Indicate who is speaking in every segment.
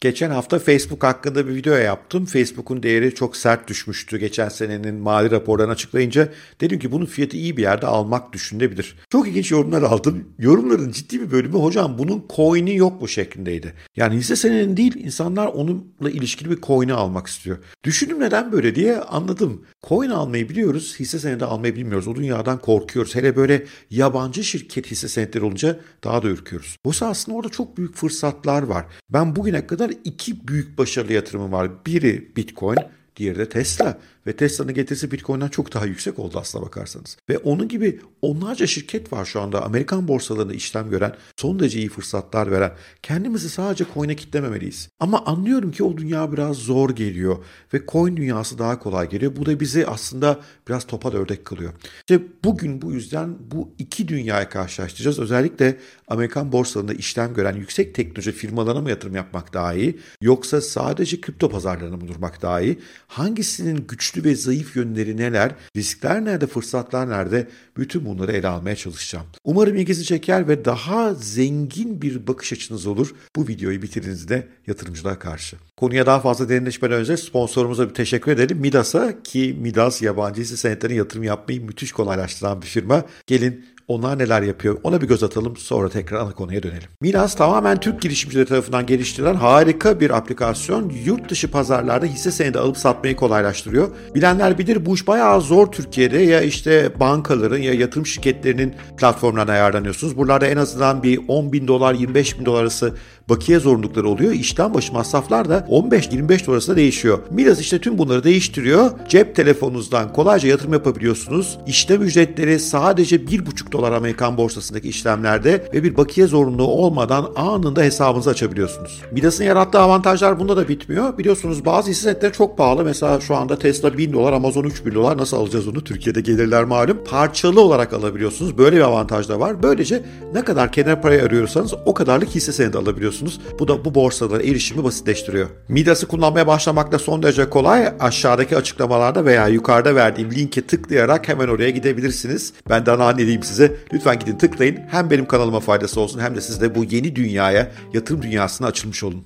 Speaker 1: Geçen hafta Facebook hakkında bir video yaptım. Facebook'un değeri çok sert düşmüştü. Geçen senenin mali raporlarını açıklayınca dedim ki bunun fiyatı iyi bir yerde almak düşünülebilir. Çok ilginç yorumlar aldım. Yorumların ciddi bir bölümü hocam bunun coin'i yok mu şeklindeydi. Yani hisse senedinin değil insanlar onunla ilişkili bir coin'i almak istiyor. Düşündüm neden böyle diye anladım. Coin almayı biliyoruz, hisse senedi almayı bilmiyoruz. O dünyadan korkuyoruz. Hele böyle yabancı şirket hisse senetleri olunca daha da ürküyoruz. Oysa aslında orada çok büyük fırsatlar var. Ben bugüne kadar iki büyük başarılı yatırımım var. Biri Bitcoin, diğeri de Tesla. Ve Tesla'nın getirisi Bitcoin'den çok daha yüksek oldu aslına bakarsanız. Ve onun gibi onlarca şirket var şu anda Amerikan borsalarında işlem gören, son derece iyi fırsatlar veren. Kendimizi sadece coin'e kitlememeliyiz. Ama anlıyorum ki o dünya biraz zor geliyor ve coin dünyası daha kolay geliyor. Bu da bizi aslında biraz topa da ördek kılıyor. İşte bugün bu yüzden bu iki dünyayı karşılaştıracağız. Özellikle Amerikan borsalarında işlem gören yüksek teknoloji firmalarına mı yatırım yapmak daha iyi yoksa sadece kripto pazarlarına mı durmak daha iyi? Hangisinin güçlü ve zayıf yönleri neler, riskler nerede, fırsatlar nerede? Bütün bunları ele almaya çalışacağım. Umarım ilginizi çeker ve daha zengin bir bakış açınız olur bu videoyu bitirdiğinizde yatırımcılığa karşı. Konuya daha fazla derinleşmeden önce sponsorumuza bir teşekkür edelim. Midas'a ki Midas yabancı hisse senetlerine yatırım yapmayı müthiş kolaylaştıran bir firma. Gelin onlar neler yapıyor ona bir göz atalım sonra tekrar ana konuya dönelim. Minas tamamen Türk girişimcileri tarafından geliştirilen harika bir aplikasyon. Yurt dışı pazarlarda hisse senedi alıp satmayı kolaylaştırıyor. Bilenler bilir bu iş bayağı zor Türkiye'de ya işte bankaların ya yatırım şirketlerinin platformlarına ayarlanıyorsunuz. Buralarda en azından bir 10 bin dolar 25 bin dolar arası bakiye zorunlulukları oluyor. İşten başı masraflar da 15-25 dolar arasında değişiyor. Midas işte tüm bunları değiştiriyor. Cep telefonunuzdan kolayca yatırım yapabiliyorsunuz. İşlem ücretleri sadece 1,5 dolar Amerikan borsasındaki işlemlerde ve bir bakiye zorunluluğu olmadan anında hesabınızı açabiliyorsunuz. Midas'ın yarattığı avantajlar bunda da bitmiyor. Biliyorsunuz bazı hisse çok pahalı. Mesela şu anda Tesla 1000 dolar, Amazon 3000 dolar. Nasıl alacağız onu? Türkiye'de gelirler malum. Parçalı olarak alabiliyorsunuz. Böyle bir avantaj da var. Böylece ne kadar kenar parayı arıyorsanız o kadarlık hisse senedi alabiliyorsunuz. Bu da bu borsalara erişimi basitleştiriyor. Midas'ı kullanmaya başlamak da son derece kolay. Aşağıdaki açıklamalarda veya yukarıda verdiğim linke tıklayarak hemen oraya gidebilirsiniz. Ben de anlayayım size. Lütfen gidin tıklayın. Hem benim kanalıma faydası olsun hem de siz de bu yeni dünyaya, yatırım dünyasına açılmış olun.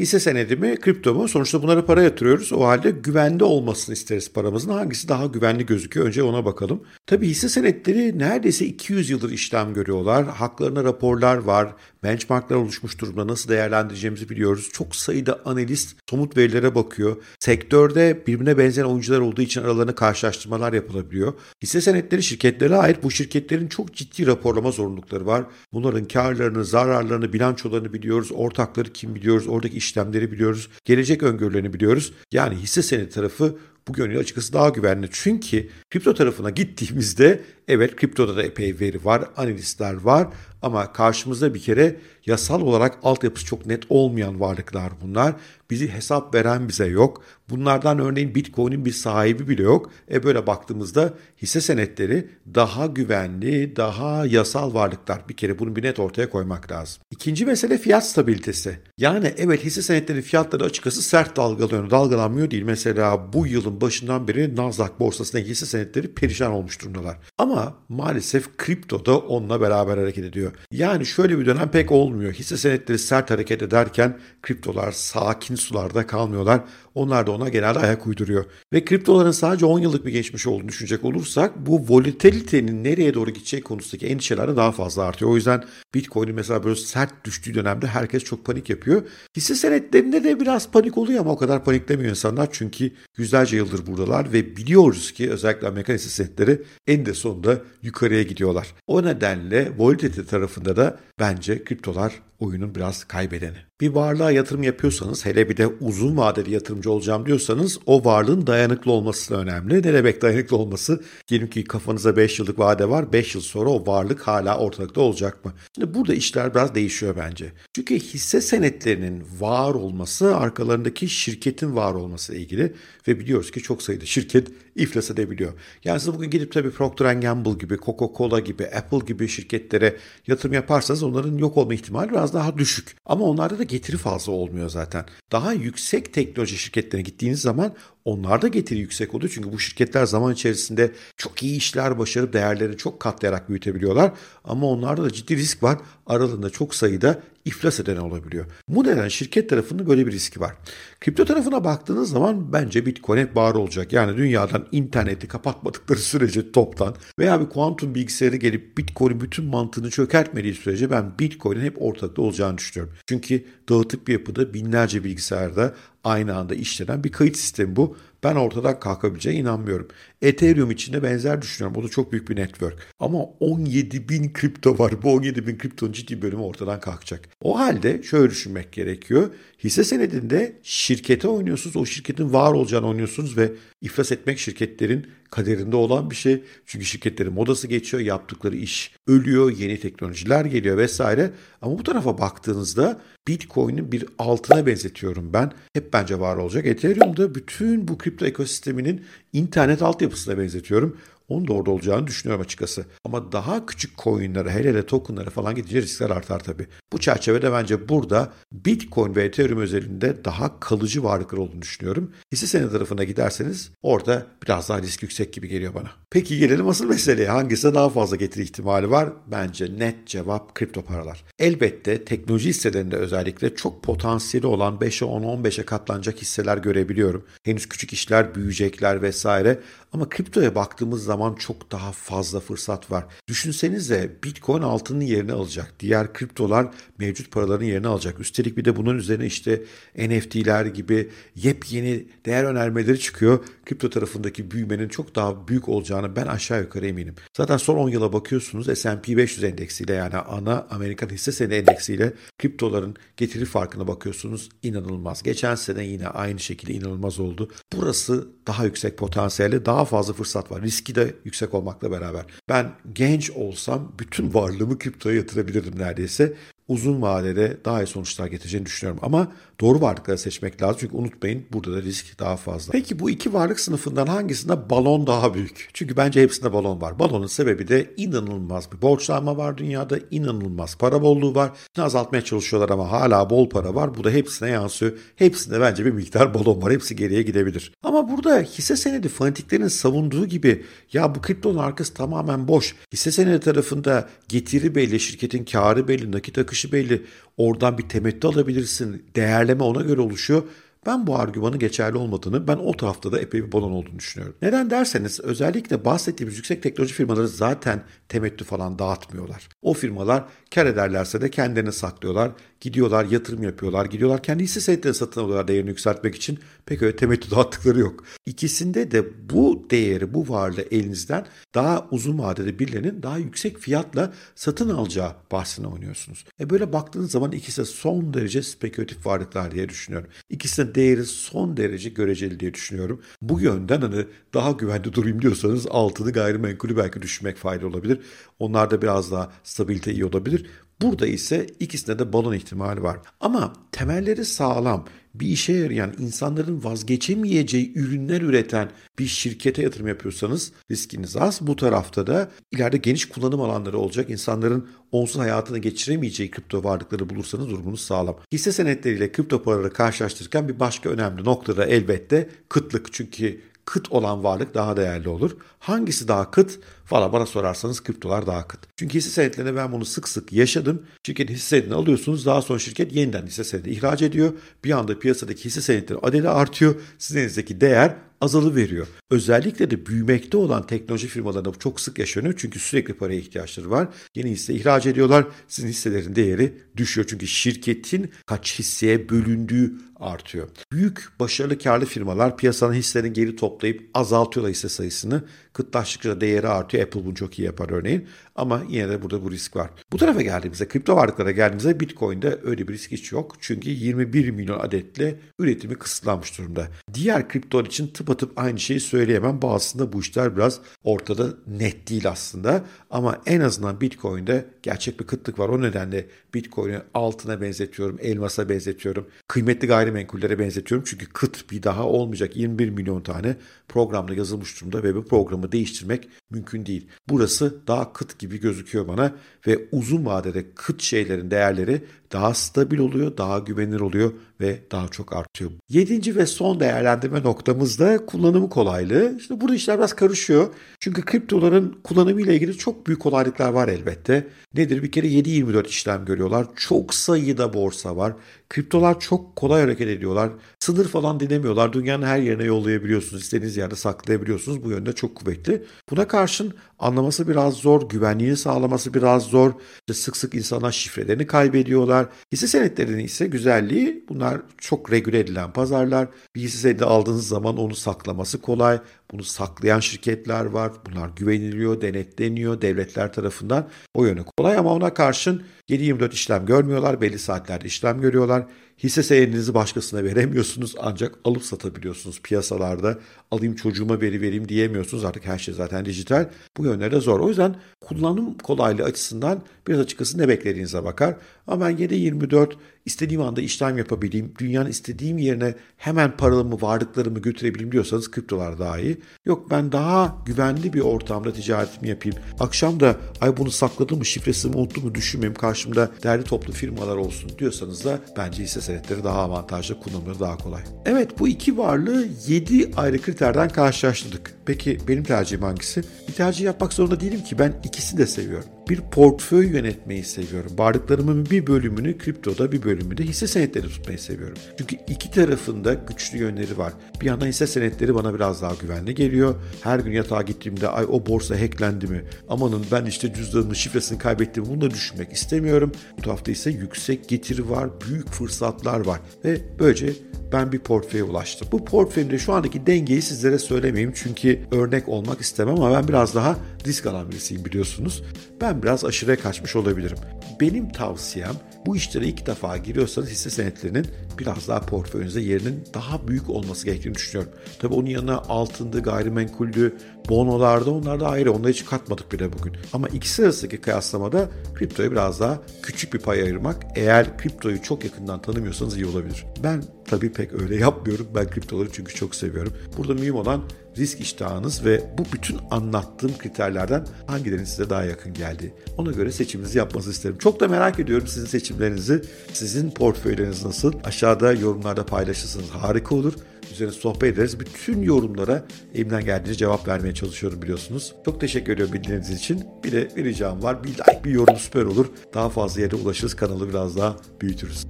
Speaker 1: Hisse senedi mi, kripto mu? Sonuçta bunlara para yatırıyoruz. O halde güvende olmasını isteriz paramızın. Hangisi daha güvenli gözüküyor? Önce ona bakalım. Tabii hisse senetleri neredeyse 200 yıldır işlem görüyorlar. Haklarına raporlar var. Benchmarklar oluşmuş durumda. Nasıl değerlendireceğimizi biliyoruz. Çok sayıda analist somut verilere bakıyor. Sektörde birbirine benzeyen oyuncular olduğu için aralarında karşılaştırmalar yapılabiliyor. Hisse senetleri şirketlere ait. Bu şirketlerin çok ciddi raporlama zorunlulukları var. Bunların karlarını, zararlarını, bilançolarını biliyoruz. Ortakları kim biliyoruz. Oradaki işlemleri biliyoruz. Gelecek öngörülerini biliyoruz. Yani hisse senedi tarafı bu yönüyle açıkçası daha güvenli. Çünkü kripto tarafına gittiğimizde evet kriptoda da epey veri var, analistler var ama karşımızda bir kere yasal olarak altyapısı çok net olmayan varlıklar bunlar. Bizi hesap veren bize yok. Bunlardan örneğin Bitcoin'in bir sahibi bile yok. E böyle baktığımızda hisse senetleri daha güvenli, daha yasal varlıklar. Bir kere bunu bir net ortaya koymak lazım. İkinci mesele fiyat stabilitesi. Yani evet hisse senetleri fiyatları açıkçası sert dalgalanıyor, dalgalanmıyor değil. Mesela bu yılın başından beri Nasdaq borsasındaki hisse senetleri perişan olmuş durumdalar. Ama maalesef kripto da onunla beraber hareket ediyor. Yani şöyle bir dönem pek olmuyor. Hisse senetleri sert hareket ederken kriptolar sakin sularda kalmıyorlar. Onlar da ona genelde ayak uyduruyor. Ve kriptoların sadece 10 yıllık bir geçmiş olduğunu düşünecek olursak bu volatilitenin nereye doğru gidecek konusundaki endişeler de daha fazla artıyor. O yüzden Bitcoin'in mesela böyle sert düştüğü dönemde herkes çok panik yapıyor. Hisse senetlerinde de biraz panik oluyor ama o kadar paniklemiyor insanlar çünkü yüzlerce yıldır buradalar ve biliyoruz ki özellikle Amerikan hisse senetleri en de sonunda yukarıya gidiyorlar. O nedenle volatilite tarafında da bence kriptolar oyunun biraz kaybedeni. Bir varlığa yatırım yapıyorsanız hele bir de uzun vadeli yatırımcı olacağım diyorsanız o varlığın dayanıklı olması önemli. Ne demek dayanıklı olması? Diyelim ki kafanıza 5 yıllık vade var. 5 yıl sonra o varlık hala ortalıkta olacak mı? Şimdi burada işler biraz değişiyor bence. Çünkü hisse senetlerinin var olması arkalarındaki şirketin var olması ile ilgili ve biliyoruz ki çok sayıda şirket iflas edebiliyor. Yani siz bugün gidip tabii Procter Gamble gibi, Coca-Cola gibi, Apple gibi şirketlere yatırım yaparsanız onların yok olma ihtimali biraz daha düşük. Ama onlarda da getiri fazla olmuyor zaten. Daha yüksek teknoloji şirketlerine gittiğiniz zaman Onlar da getiri yüksek oluyor çünkü bu şirketler zaman içerisinde çok iyi işler başarıp değerlerini çok katlayarak büyütebiliyorlar. Ama onlarda da ciddi risk var. Aralarında çok sayıda iflas eden olabiliyor. Bu nedenle şirket tarafında böyle bir riski var. Kripto tarafına baktığınız zaman bence Bitcoin hep var olacak. Yani dünyadan interneti kapatmadıkları sürece toptan veya bir kuantum bilgisayarı gelip Bitcoin'in bütün mantığını çökertmediği sürece ben Bitcoin'in hep ortakta olacağını düşünüyorum. Çünkü dağıtık bir yapıda binlerce bilgisayarda aynı anda işlenen bir kayıt sistemi bu. Ben ortadan kalkabileceğine inanmıyorum. Ethereum için de benzer düşünüyorum. O da çok büyük bir network. Ama 17 bin kripto var. Bu 17 bin kriptonun ciddi bölümü ortadan kalkacak. O halde şöyle düşünmek gerekiyor. Hisse senedinde şirkete oynuyorsunuz. O şirketin var olacağını oynuyorsunuz ve iflas etmek şirketlerin kaderinde olan bir şey. Çünkü şirketlerin modası geçiyor, yaptıkları iş ölüyor, yeni teknolojiler geliyor vesaire. Ama bu tarafa baktığınızda Bitcoin'in bir altına benzetiyorum ben. Hep bence var olacak. Ethereum'da bütün bu kripto ekosisteminin internet altyapısına benzetiyorum. Onun da olacağını düşünüyorum açıkçası. Ama daha küçük coinlere hele hele tokenlara falan gidince riskler artar tabii. Bu çerçevede bence burada Bitcoin ve Ethereum özelinde daha kalıcı varlıklar olduğunu düşünüyorum. Hisse senedi tarafına giderseniz orada biraz daha risk yüksek gibi geliyor bana. Peki gelelim asıl meseleye. Hangisine daha fazla getiri ihtimali var? Bence net cevap kripto paralar. Elbette teknoloji hisselerinde özellikle çok potansiyeli olan 5'e 10'a 15'e katlanacak hisseler görebiliyorum. Henüz küçük işler büyüyecekler vesaire. Ama kriptoya baktığımız zaman çok daha fazla fırsat var. Düşünsenize Bitcoin altının yerini alacak. Diğer kriptolar mevcut paraların yerini alacak. Üstelik bir de bunun üzerine işte NFT'ler gibi yepyeni değer önermeleri çıkıyor. Kripto tarafındaki büyümenin çok daha büyük olacağını ben aşağı yukarı eminim. Zaten son 10 yıla bakıyorsunuz S&P 500 endeksiyle yani ana Amerikan hisse senedi endeksiyle kriptoların getiri farkına bakıyorsunuz. inanılmaz. Geçen sene yine aynı şekilde inanılmaz oldu. Burası daha yüksek potansiyeli, daha fazla fırsat var. Riski de yüksek olmakla beraber. Ben genç olsam bütün varlığımı kriptoya yatırabilirdim neredeyse uzun vadede daha iyi sonuçlar getireceğini düşünüyorum. Ama doğru varlıkları seçmek lazım. Çünkü unutmayın burada da risk daha fazla. Peki bu iki varlık sınıfından hangisinde balon daha büyük? Çünkü bence hepsinde balon var. Balonun sebebi de inanılmaz bir borçlanma var dünyada. inanılmaz para bolluğu var. Azaltmaya çalışıyorlar ama hala bol para var. Bu da hepsine yansıyor. Hepsinde bence bir miktar balon var. Hepsi geriye gidebilir. Ama burada hisse senedi fanatiklerin savunduğu gibi ya bu kriptonun arkası tamamen boş. Hisse senedi tarafında getiri belli, şirketin karı belli, nakit akışı belli. Oradan bir temettü alabilirsin. Değerleme ona göre oluşuyor. Ben bu argümanın geçerli olmadığını, ben o tarafta da epey bir balon olduğunu düşünüyorum. Neden derseniz özellikle bahsettiğimiz yüksek teknoloji firmaları zaten temettü falan dağıtmıyorlar. O firmalar kar ederlerse de kendilerini saklıyorlar. Gidiyorlar yatırım yapıyorlar. Gidiyorlar kendi hisse senetleri satın alıyorlar değerini yükseltmek için. Pek öyle temettü dağıttıkları yok. İkisinde de bu değeri, bu varlığı elinizden daha uzun vadede birilerinin daha yüksek fiyatla satın alacağı bahsine oynuyorsunuz. E böyle baktığınız zaman ikisi de son derece spekülatif varlıklar diye düşünüyorum. İkisinin değeri son derece göreceli diye düşünüyorum. Bu yönden hani daha güvende durayım diyorsanız altını gayrimenkulü belki düşünmek fayda olabilir. Onlarda biraz daha stabilite iyi olabilir. Burada ise ikisinde de balon ihtimali var. Ama temelleri sağlam, bir işe yarayan, insanların vazgeçemeyeceği ürünler üreten bir şirkete yatırım yapıyorsanız riskiniz az. Bu tarafta da ileride geniş kullanım alanları olacak. İnsanların onsuz hayatını geçiremeyeceği kripto varlıkları bulursanız durumunuz sağlam. Hisse senetleriyle kripto paraları karşılaştırırken bir başka önemli nokta da elbette kıtlık. Çünkü kıt olan varlık daha değerli olur. Hangisi daha kıt? Valla bana sorarsanız kriptolar daha kıt. Çünkü hisse senetlerinde ben bunu sık sık yaşadım. Şirketin hisse senedini alıyorsunuz daha sonra şirket yeniden hisse senedi ihraç ediyor. Bir anda piyasadaki hisse senetleri adedi artıyor. Sizin elinizdeki değer azalı veriyor. Özellikle de büyümekte olan teknoloji firmalarında çok sık yaşanıyor. Çünkü sürekli paraya ihtiyaçları var. Yeni hisse ihraç ediyorlar. Sizin hisselerin değeri düşüyor. Çünkü şirketin kaç hisseye bölündüğü artıyor. Büyük başarılı karlı firmalar piyasanın hisselerini geri toplayıp azaltıyorlar hisse sayısını. Kıtlaştıkça değeri artıyor. Apple bunu çok iyi yapar örneğin. Ama yine de burada bu risk var. Bu tarafa geldiğimizde, kripto varlıklara geldiğimizde Bitcoin'de öyle bir risk hiç yok. Çünkü 21 milyon adetle üretimi kısıtlanmış durumda. Diğer kriptolar için tıpatıp aynı şeyi söyleyemem. Bazısında bu işler biraz ortada net değil aslında. Ama en azından Bitcoin'de gerçek bir kıtlık var. O nedenle Bitcoin'i altına benzetiyorum, elmasa benzetiyorum, kıymetli gayrimenkullere benzetiyorum. Çünkü kıt bir daha olmayacak 21 milyon tane programda yazılmış durumda ve bu programı değiştirmek mümkün değil. Burası daha kıt gibi gözüküyor bana ve uzun vadede kıt şeylerin değerleri daha stabil oluyor, daha güvenilir oluyor ve daha çok artıyor. Yedinci ve son değerlendirme noktamız da kullanımı kolaylığı. İşte burada işler biraz karışıyor. Çünkü kriptoların kullanımı ile ilgili çok büyük kolaylıklar var elbette. Nedir? Bir kere 7-24 işlem görüyorlar. Çok sayıda borsa var. Kriptolar çok kolay hareket ediyorlar. Sınır falan dinlemiyorlar. Dünyanın her yerine yollayabiliyorsunuz. İstediğiniz yerde saklayabiliyorsunuz. Bu yönde çok kuvvetli. Buna karşın anlaması biraz zor. Güvenliğini sağlaması biraz zor. İşte sık sık insanlar şifrelerini kaybediyorlar. Hisse senetlerinin ise güzelliği bunlar çok regüle edilen pazarlar. Bir hisse senedi aldığınız zaman onu saklaması kolay. Bunu saklayan şirketler var. Bunlar güveniliyor, denetleniyor devletler tarafından. O yönü kolay ama ona karşın 7-24 işlem görmüyorlar. Belli saatlerde işlem görüyorlar. Hisse senedinizi başkasına veremiyorsunuz ancak alıp satabiliyorsunuz piyasalarda. Alayım çocuğuma veri vereyim diyemiyorsunuz artık her şey zaten dijital. Bu yönlerde zor. O yüzden kullanım kolaylığı açısından biraz açıkçası ne beklediğinize bakar. Ama ben 7-24 istediğim anda işlem yapabileyim, dünyanın istediğim yerine hemen paramı, varlıklarımı götürebileyim diyorsanız kriptolar daha iyi. Yok ben daha güvenli bir ortamda ticaretimi yapayım. Akşam da ay bunu sakladım mı, şifresini unuttum mu düşünmeyeyim karşımda değerli toplu firmalar olsun diyorsanız da bence hisse senetleri daha avantajlı, kullanımları daha kolay. Evet bu iki varlığı 7 ayrı kriterden karşılaştırdık. Peki benim tercihim hangisi? Bir tercih yapmak zorunda değilim ki ben ikisini de seviyorum. Bir portföy yönetmeyi seviyorum. Varlıklarımın bir bölümünü kriptoda bir bölümünü de hisse senetleri tutmayı seviyorum. Çünkü iki tarafında güçlü yönleri var. Bir yandan hisse senetleri bana biraz daha güvenli geliyor. Her gün yatağa gittiğimde ay o borsa hacklendi mi? Amanın ben işte cüzdanımın şifresini kaybettim. Bunu da düşünmek istemiyorum. Bu tarafta ise yüksek getiri var, büyük fırsatlar var ve böylece ben bir portföye ulaştım. Bu portföyümde şu andaki dengeyi sizlere söylemeyeyim çünkü örnek olmak istemem ama ben biraz daha risk alan birisiyim biliyorsunuz. Ben biraz aşırıya kaçmış olabilirim. Benim tavsiyem bu işlere ilk defa giriyorsanız hisse senetlerinin biraz daha portföyünüzde yerinin daha büyük olması gerektiğini düşünüyorum. Tabii onun yanına altındı, gayrimenkuldü, bonolarda onlar da ayrı. Onları hiç katmadık bile bugün. Ama ikisi arasındaki kıyaslamada kriptoya biraz daha küçük bir pay ayırmak eğer kriptoyu çok yakından tanımıyorsanız iyi olabilir. Ben tabii pek öyle yapmıyorum. Ben kriptoları çünkü çok seviyorum. Burada mühim olan risk iştahınız ve bu bütün anlattığım kriterlerden hangilerinin size daha yakın geldi. Ona göre seçiminizi yapmanızı isterim. Çok da merak ediyorum sizin seçimlerinizi. Sizin portföyleriniz nasıl? Aşağıda yorumlarda paylaşırsanız harika olur. Üzerine sohbet ederiz. Bütün yorumlara elimden geldiğince cevap vermeye çalışıyorum biliyorsunuz. Çok teşekkür ediyorum bildiğiniz için. Bir de bir ricam var. Bir like, bir yorum süper olur. Daha fazla yere ulaşırız. Kanalı biraz daha büyütürüz.